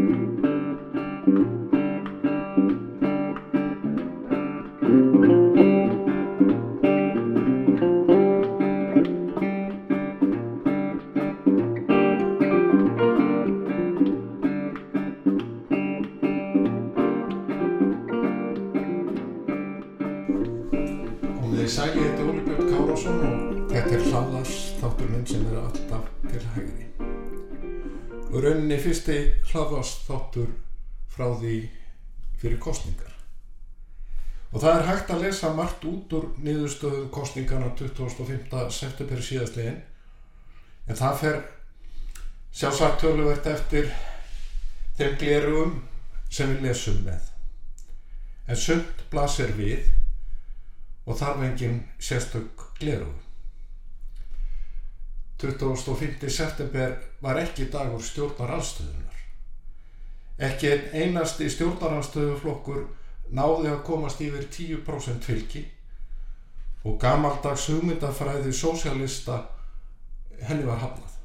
Música er alltaf til hægri. Og rauninni fyrsti hlaðars þáttur frá því fyrir kostningar. Og það er hægt að lesa margt út úr niðurstöðu kostningarna 25. september síðastlegin en það fer sjálfsagt töluvert eftir þeim glerugum sem við lesum með. En sumt blasir við og þarf engin sérstök gleru. 25. september var ekki dagur stjórnaranstöðunar. Ekki einn einasti stjórnaranstöðuflokkur náði að komast yfir 10% fylgi og gamaldags hugmyndafræði sósialista henni var hafnað.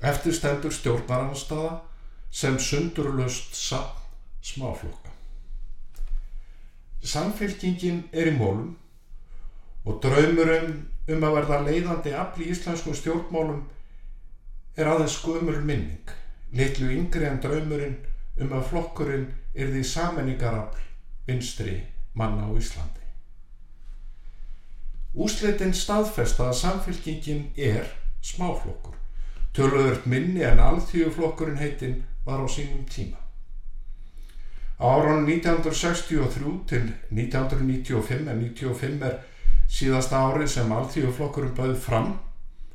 Eftir stendur stjórnaranstaða sem sundurlöst samt smáflokka. Samfélkingin er í mólum og draumurinn um að verða leiðandi afl í íslenskum stjórnmálum er aðeins skumul minning, litlu yngri en draumurinn um að flokkurinn er því sammenningarafl vinstri manna á Íslandi. Úslitin staðfesta að samfélkingin er smáflokkur, töluðurt minni en alþjóðflokkurinn heitinn var á sínum tíma. Á árunum 1963 til 1995 en 95 er síðasta árið sem alþjóðflokkurinn bauð fram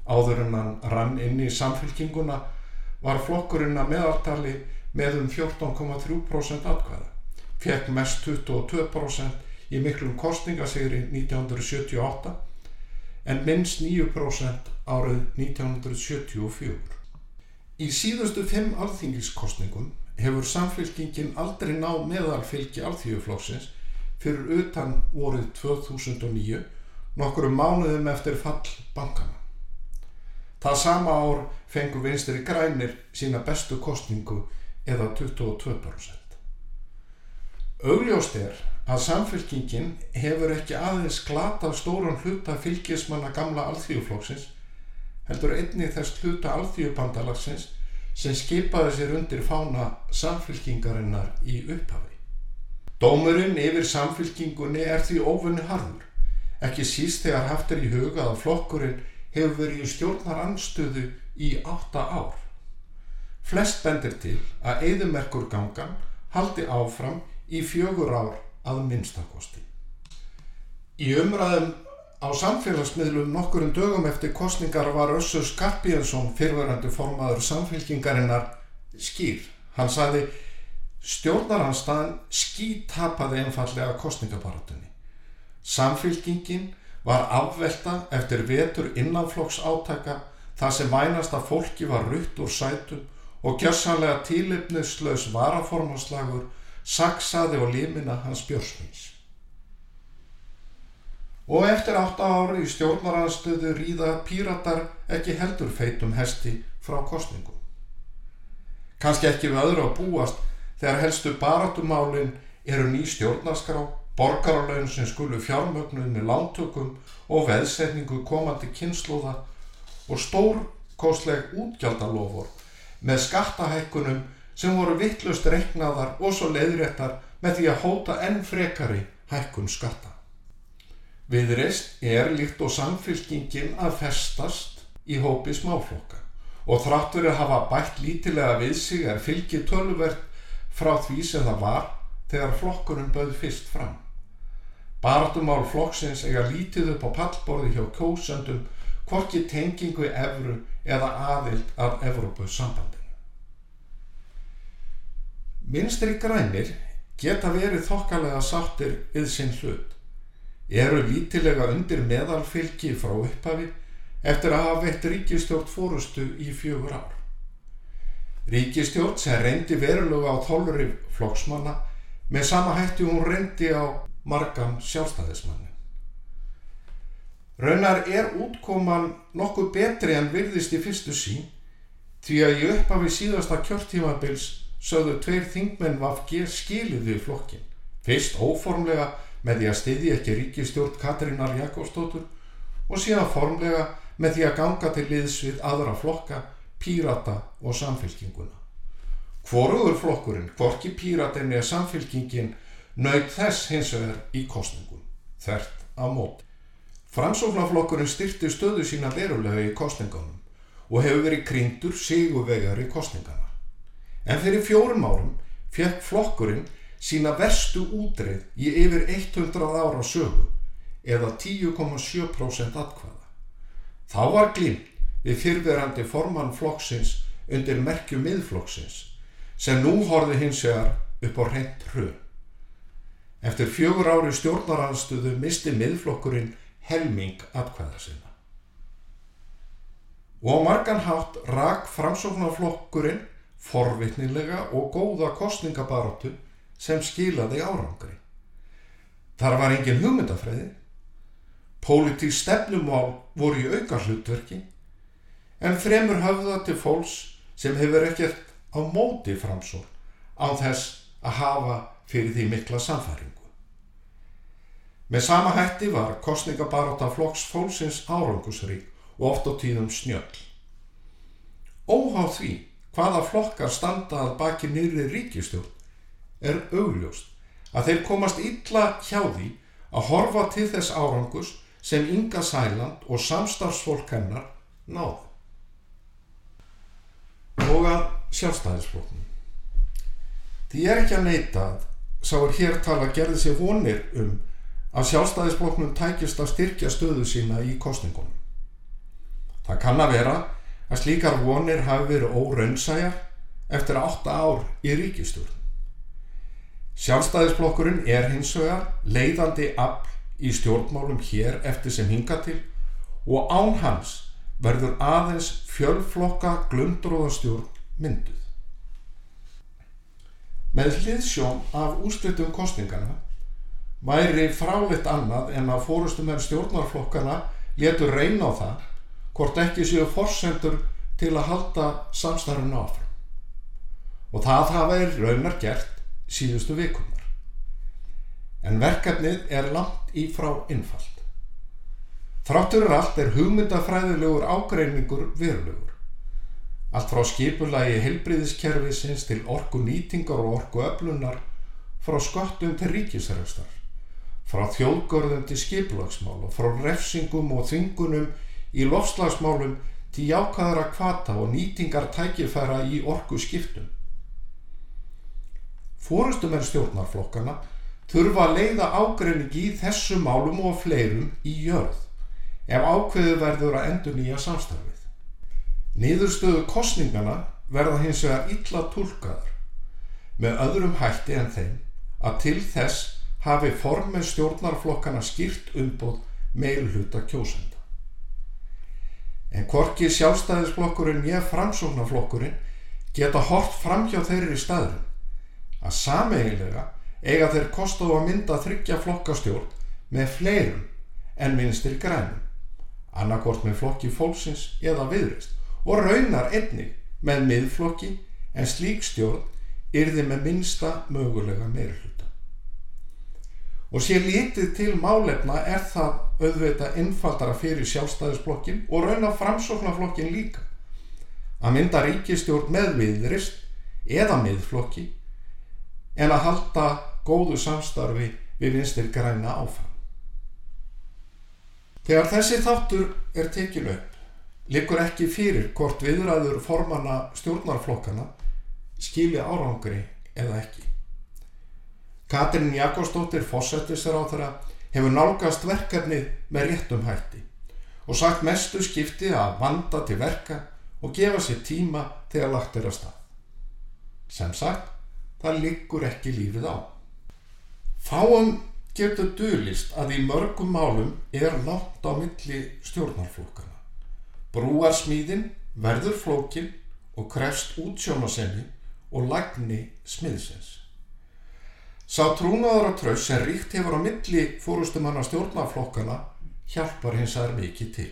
áður en hann rann inn í samfélkinguna var flokkurinn að meðaltali með um 14,3% atkvæða. Fekk mest 22% í miklum kostningasigri 1978 en minnst 9% árið 1974. Í síðustu fimm alþingiskostningum hefur samfélkingin aldrei náð meðalfylgi alþjóðuflokksins fyrir utan vorið 2009 nokkru mánuðum eftir fall bankana. Það sama ár fengur vinstri grænir sína bestu kostningu eða 22%. Augljóst er að samfélkingin hefur ekki aðeins glatað stóran hluta fylgismanna gamla alþjóðuflokksins heldur einni þess hluta alþjóðbandalagsins sem skipaði sér undir fána samfélkingarinnar í upphafi. Dómurinn yfir samfélkingunni er því ófunni harður, ekki síst þegar haft er í huga að flokkurinn hefur verið í stjórnar anstöðu í átta ár. Flest bendir til að eðumerkur gangan haldi áfram í fjögur ár að minnstakosti. Í umræðum Á samfélagsmiðlum nokkurum dögum eftir kostningar var Össur Skarpíðarsson fyrverandi formaður samfélkingarinnar skýr. Hann sagði stjórnaranstaðan skítapaði einfallega kostningabaratunni. Samfélkingin var afvelta eftir vetur innanflokks átaka þar sem mænasta fólki var rutt úr sætum og gjörsanlega tílefnislaus varaformanslagur saksaði og limina hans björsmins. Og eftir átta ári í stjórnaranstöðu ríða píratar ekki heldur feitum hesti frá kostningum. Kanski ekki við öðru að búast þegar helstu baratumálin eru ný stjórnarskrá, borgaralaun sem skulu fjármögnuð með lántökum og veðsetningu komandi kynnslóða og stór kostleg útgjaldalofur með skattahækkunum sem voru vittlust reiknaðar og svo leiðréttar með því að hóta enn frekari hækkun skatta. Viðreist er líkt og samfélkingin að festast í hópi smáflokka og þráttur að hafa bætt lítilega við sig er fylgið töluvert frá því sem það var þegar flokkurinn bauð fyrst fram. Baratumál flokksins eiga lítið upp á pallborði hjá kjósöndum hvorki tengingu efru eða aðild af Evrópu sambandinu. Minstri grænir geta verið þokkalega sáttir við sinn hlut eru lítilega undir meðalfylgi frá upphafi eftir að hafa veitt ríkistjórn fórustu í fjögur ár. Ríkistjórn sem reyndi verulega á þóluri flokksmanna með sama hætti hún reyndi á margam sjálfstæðismanni. Raunar er útkoman nokkuð betri en virðist í fyrstu sín Því að í upphafi síðasta kjörtímabils sögðu tveir þingmenn vafgir skilið við flokkin. Fyrst óformlega með því að styðja ekki ríkistjórn Katrínar Jakobsdóttur og síðan formlega með því að ganga til liðs við aðra flokka, pírata og samfélkinguna. Hvoruður flokkurinn, hvorki píratinni eða samfélkingin, nöyð þess hins vegar í kostningum, þert á móti. Framsóknarflokkurinn styrti stöðu sína verulega í kostningunum og hefur verið kryndur sigurvegar í kostningana. En fyrir fjórum árum fekk flokkurinn sína verstu útreið í yfir 100 ára sögu eða 10,7% atkvæða. Þá var glimt við fyrverandi formann flokksins undir merkju miðflokksins sem nú horfi hins vegar upp á reynd hrun. Eftir fjögur ári stjórnaranstöðu misti miðflokkurinn helming atkvæða sinna. Og á margan hátt rak framsóknarflokkurinn forvitnilega og góða kostningabaróttu sem skilaði árangri. Þar var engin hugmyndafræði. Pólitík stefnumál voru í auka hlutverki en fremur hafða til fólks sem hefur ekkert á móti framsól á þess að hafa fyrir því mikla samfæringu. Með sama hætti var kostningabaróta flokks fólksins árangusrík og oft á tíðum snjöll. Óháð því hvaða flokkar standað baki nýri ríkistjórn er augljóst að þeir komast illa hjá því að horfa til þess árangus sem Inga Sæland og samstarfsfólk hennar náðu. Og að sjálfstæðisfloknum. Því er ekki að neyta að sá er hér tala gerði sér vonir um að sjálfstæðisfloknum tækist að styrkja stöðu sína í kostningunum. Það kann að vera að slíkar vonir hafi verið óraunsæjar eftir 8 ár í ríkistjórn. Sjálfstæðisflokkurinn er hins vegar leiðandi afl í stjórnmálum hér eftir sem hinga til og án hans verður aðeins fjölflokka glundróðastjórn mynduð. Með hliðsjón af úslitum kostningana væri fráleitt annað en að fórustum er stjórnarflokkana letur reyna á það hvort ekki séu forsendur til að halda samstarfinu áfram. Og það hafa er raunar gert síðustu vikunar. En verkefnið er langt í frá innfald. Þráttur er allt er hugmyndafræðilegur ágreiningur verulegur. Allt frá skipulagi helbriðiskerfisins til orku nýtingar og orku öflunar, frá skottum til ríkisræstar, frá þjóðgörðum til skipulagsmál og frá refsingum og þvingunum í lofslagsmálum til jákaðara kvata og nýtingar tækifæra í orgu skiptum. Fórustum er stjórnarflokkana þurfa að leiða ágreiningi í þessu málum og fleirum í jörð ef ákveðu verður að endur nýja samstarfið. Niðurstöðu kostningana verða hins vegar illa tólkaður með öðrum hætti en þeim að til þess hafi formið stjórnarflokkana skýrt umbóð meilhuta kjósenda. En hvorki sjálfstæðisflokkurinn ég framsóknarflokkurinn geta hort fram hjá þeirri staðurinn að sameigilega eiga þeir kostu að mynda þryggja flokkastjórn með fleirum en minnstir grænum, annarkort með flokki fólksins eða viðrist og raunar einnig með miðflokki en slík stjórn yrði með minnsta mögulega meirhluta. Og sé lítið til málefna er það auðvita innfaldara fyrir sjálfstæðisflokkin og raunar framsóknarflokkin líka. Að mynda ríkistjórn með viðrist eða miðflokki en að halda góðu samstarfi við vinstir græna áfram. Þegar þessi þáttur er tekinu upp, likur ekki fyrir hvort viðræður formanna stjórnarflokkana skilja árangri eða ekki. Katrin Jakobsdóttir fósettisar á þeirra hefur nálgast verkefnið með réttum hætti og sagt mestu skipti að vanda til verka og gefa sér tíma þegar lagt er að stað. Sem sagt, það liggur ekki lífið á. Fáum getur dölist að í mörgum málum er látt á milli stjórnarflokkana. Brúarsmíðin verður flókin og krefst útsjónasenni og lagni smiðsins. Sá trúnaður og tröss sem ríkt hefur á milli fórustumanna stjórnarflokkana hjálpar hins aðeins mikið til.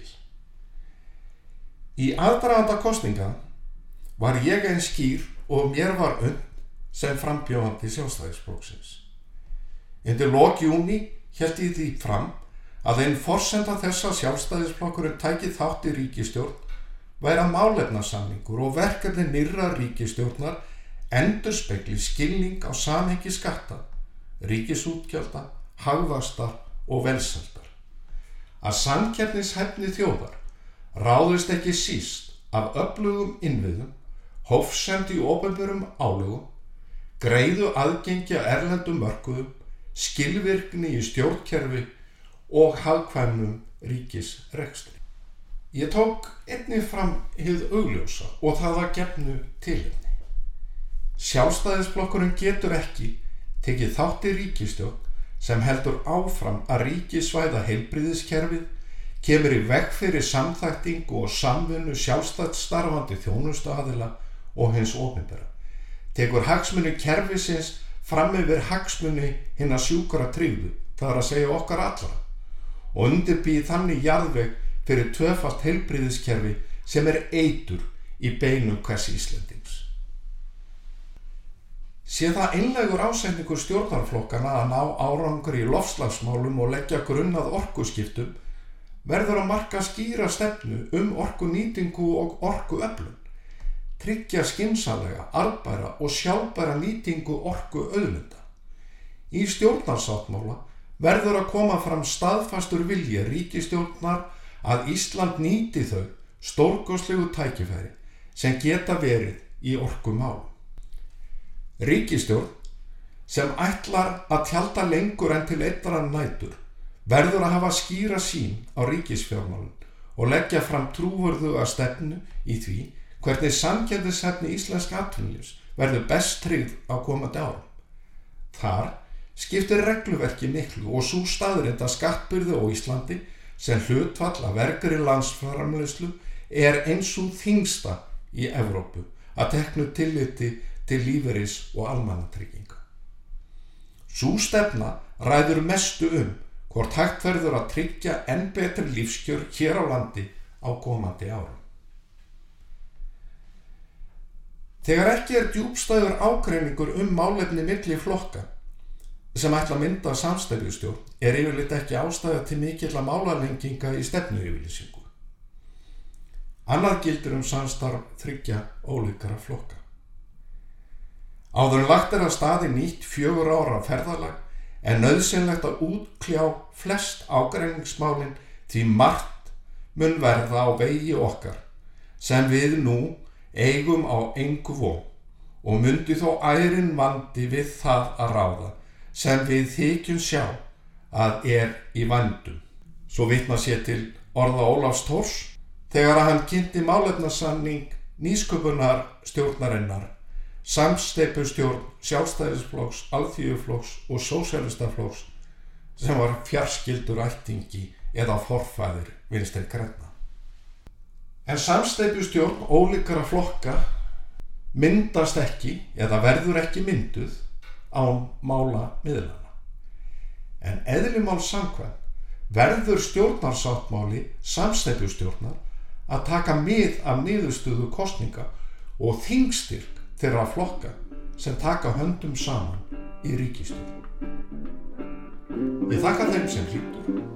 Í aðdraðanda kostninga var ég einn skýr og mér var und sem frambjóðandi sjálfstæðisflokksins. Undir lok júni held ég því fram að einn forsenda þessa sjálfstæðisflokkurinn tæki þátt í ríkistjórn væri að málefnarsamningur og verkefni nýra ríkistjórnar endur spekli skilning á samhengi skatta, ríkisútgjölda, hagvastar og velsaldar. Að samkernishefni þjóðar ráðist ekki síst af öflugum innviðum, hófsendi í ofenburum álugum, greiðu aðgengja erlendum mörguðum, skilvirkni í stjórnkerfi og hagkvæmnum ríkisrekstri. Ég tók einni fram hið augljósa og það var gefnu tilhengni. Sjálfstæðisblokkurinn getur ekki tekið þátti ríkistjórn sem heldur áfram að ríkisvæða heilbriðiskerfið, kemur í veg fyrir samþæktingu og samfunnu sjálfstætt starfandi þjónustaðila og hins ofinbera. Tekur hagsmunni kerfisins fram yfir hagsmunni hinn að sjúkara tríðu, það er að segja okkar allra, og undirbýð þannig jarðveg fyrir tvöfalt heilbriðiskerfi sem er eitur í beinu hvers Íslandings. Sé það einlegur ásendingur stjórnarflokkana að ná árangur í lofslagsmálum og leggja grunnað orkuskiptum verður að marka skýra stefnu um orkunýtingu og orkuöflun, tryggja skinsalega, arbæra og sjálfbæra nýtingu orku auðlunda. Í stjórnarsáttmála verður að koma fram staðfastur vilja ríkistjórnar að Ísland nýti þau stórgóðslegu tækifæri sem geta verið í orkumálum. Ríkistjórn sem ætlar að tjálta lengur en til eittra nætur verður að hafa skýra sín á ríkisfjármálun og leggja fram trúvörðu að stefnu í því hvernig samkjændishefni íslenska atvinnljus verður best tryggð á komandi árum. Þar skiptir regluverki miklu og svo staðrind að skattbyrðu á Íslandi sem hlutfall að verkari landsframleyslu er eins og þingsta í Evrópu að teknu tilliti til líferis og almannatrygginga. Sú stefna ræður mestu um hvort hægt verður að tryggja enn betri lífskjör hér á landi á komandi árum. Þegar ekki er djúbstæður ágreiningur um málefni milli flokka sem ætla að mynda samstæðjustjórn er yfirleitt ekki ástæða til mikill að málalenginga í stefnu yfirlýsingu. Annað gildur um samstarf þryggja ólíkara flokka. Áður en lagt er að staði nýtt fjögur ára ferðalag er nöðsynlegt að útkljá flest ágreiningsmálinn því margt mun verða á vegi okkar sem við nú eigum á engu vó og myndi þó ærin vandi við það að ráða sem við þykjum sjá að er í vandum. Svo vitna sér til orða Ólafs Tórs þegar að hann kynnti málefnarsanning nýsköpunar stjórnarinnar samsteipustjórn sjálfstæðisflokks, alþjóðflokks og sósjálfstaflokks sem var fjarskildur ættingi eða forfæðir vinstir græna. En samsteipustjórn ólíkara flokka myndast ekki eða verður ekki mynduð án mála miðlana. En eðlumál samkvæm verður stjórnarsáttmáli samsteipustjórnar að taka mið af niðurstuðu kostninga og þingstyrk þeirra flokka sem taka höndum saman í ríkistjóð. Ég þakka þeim sem hlýttur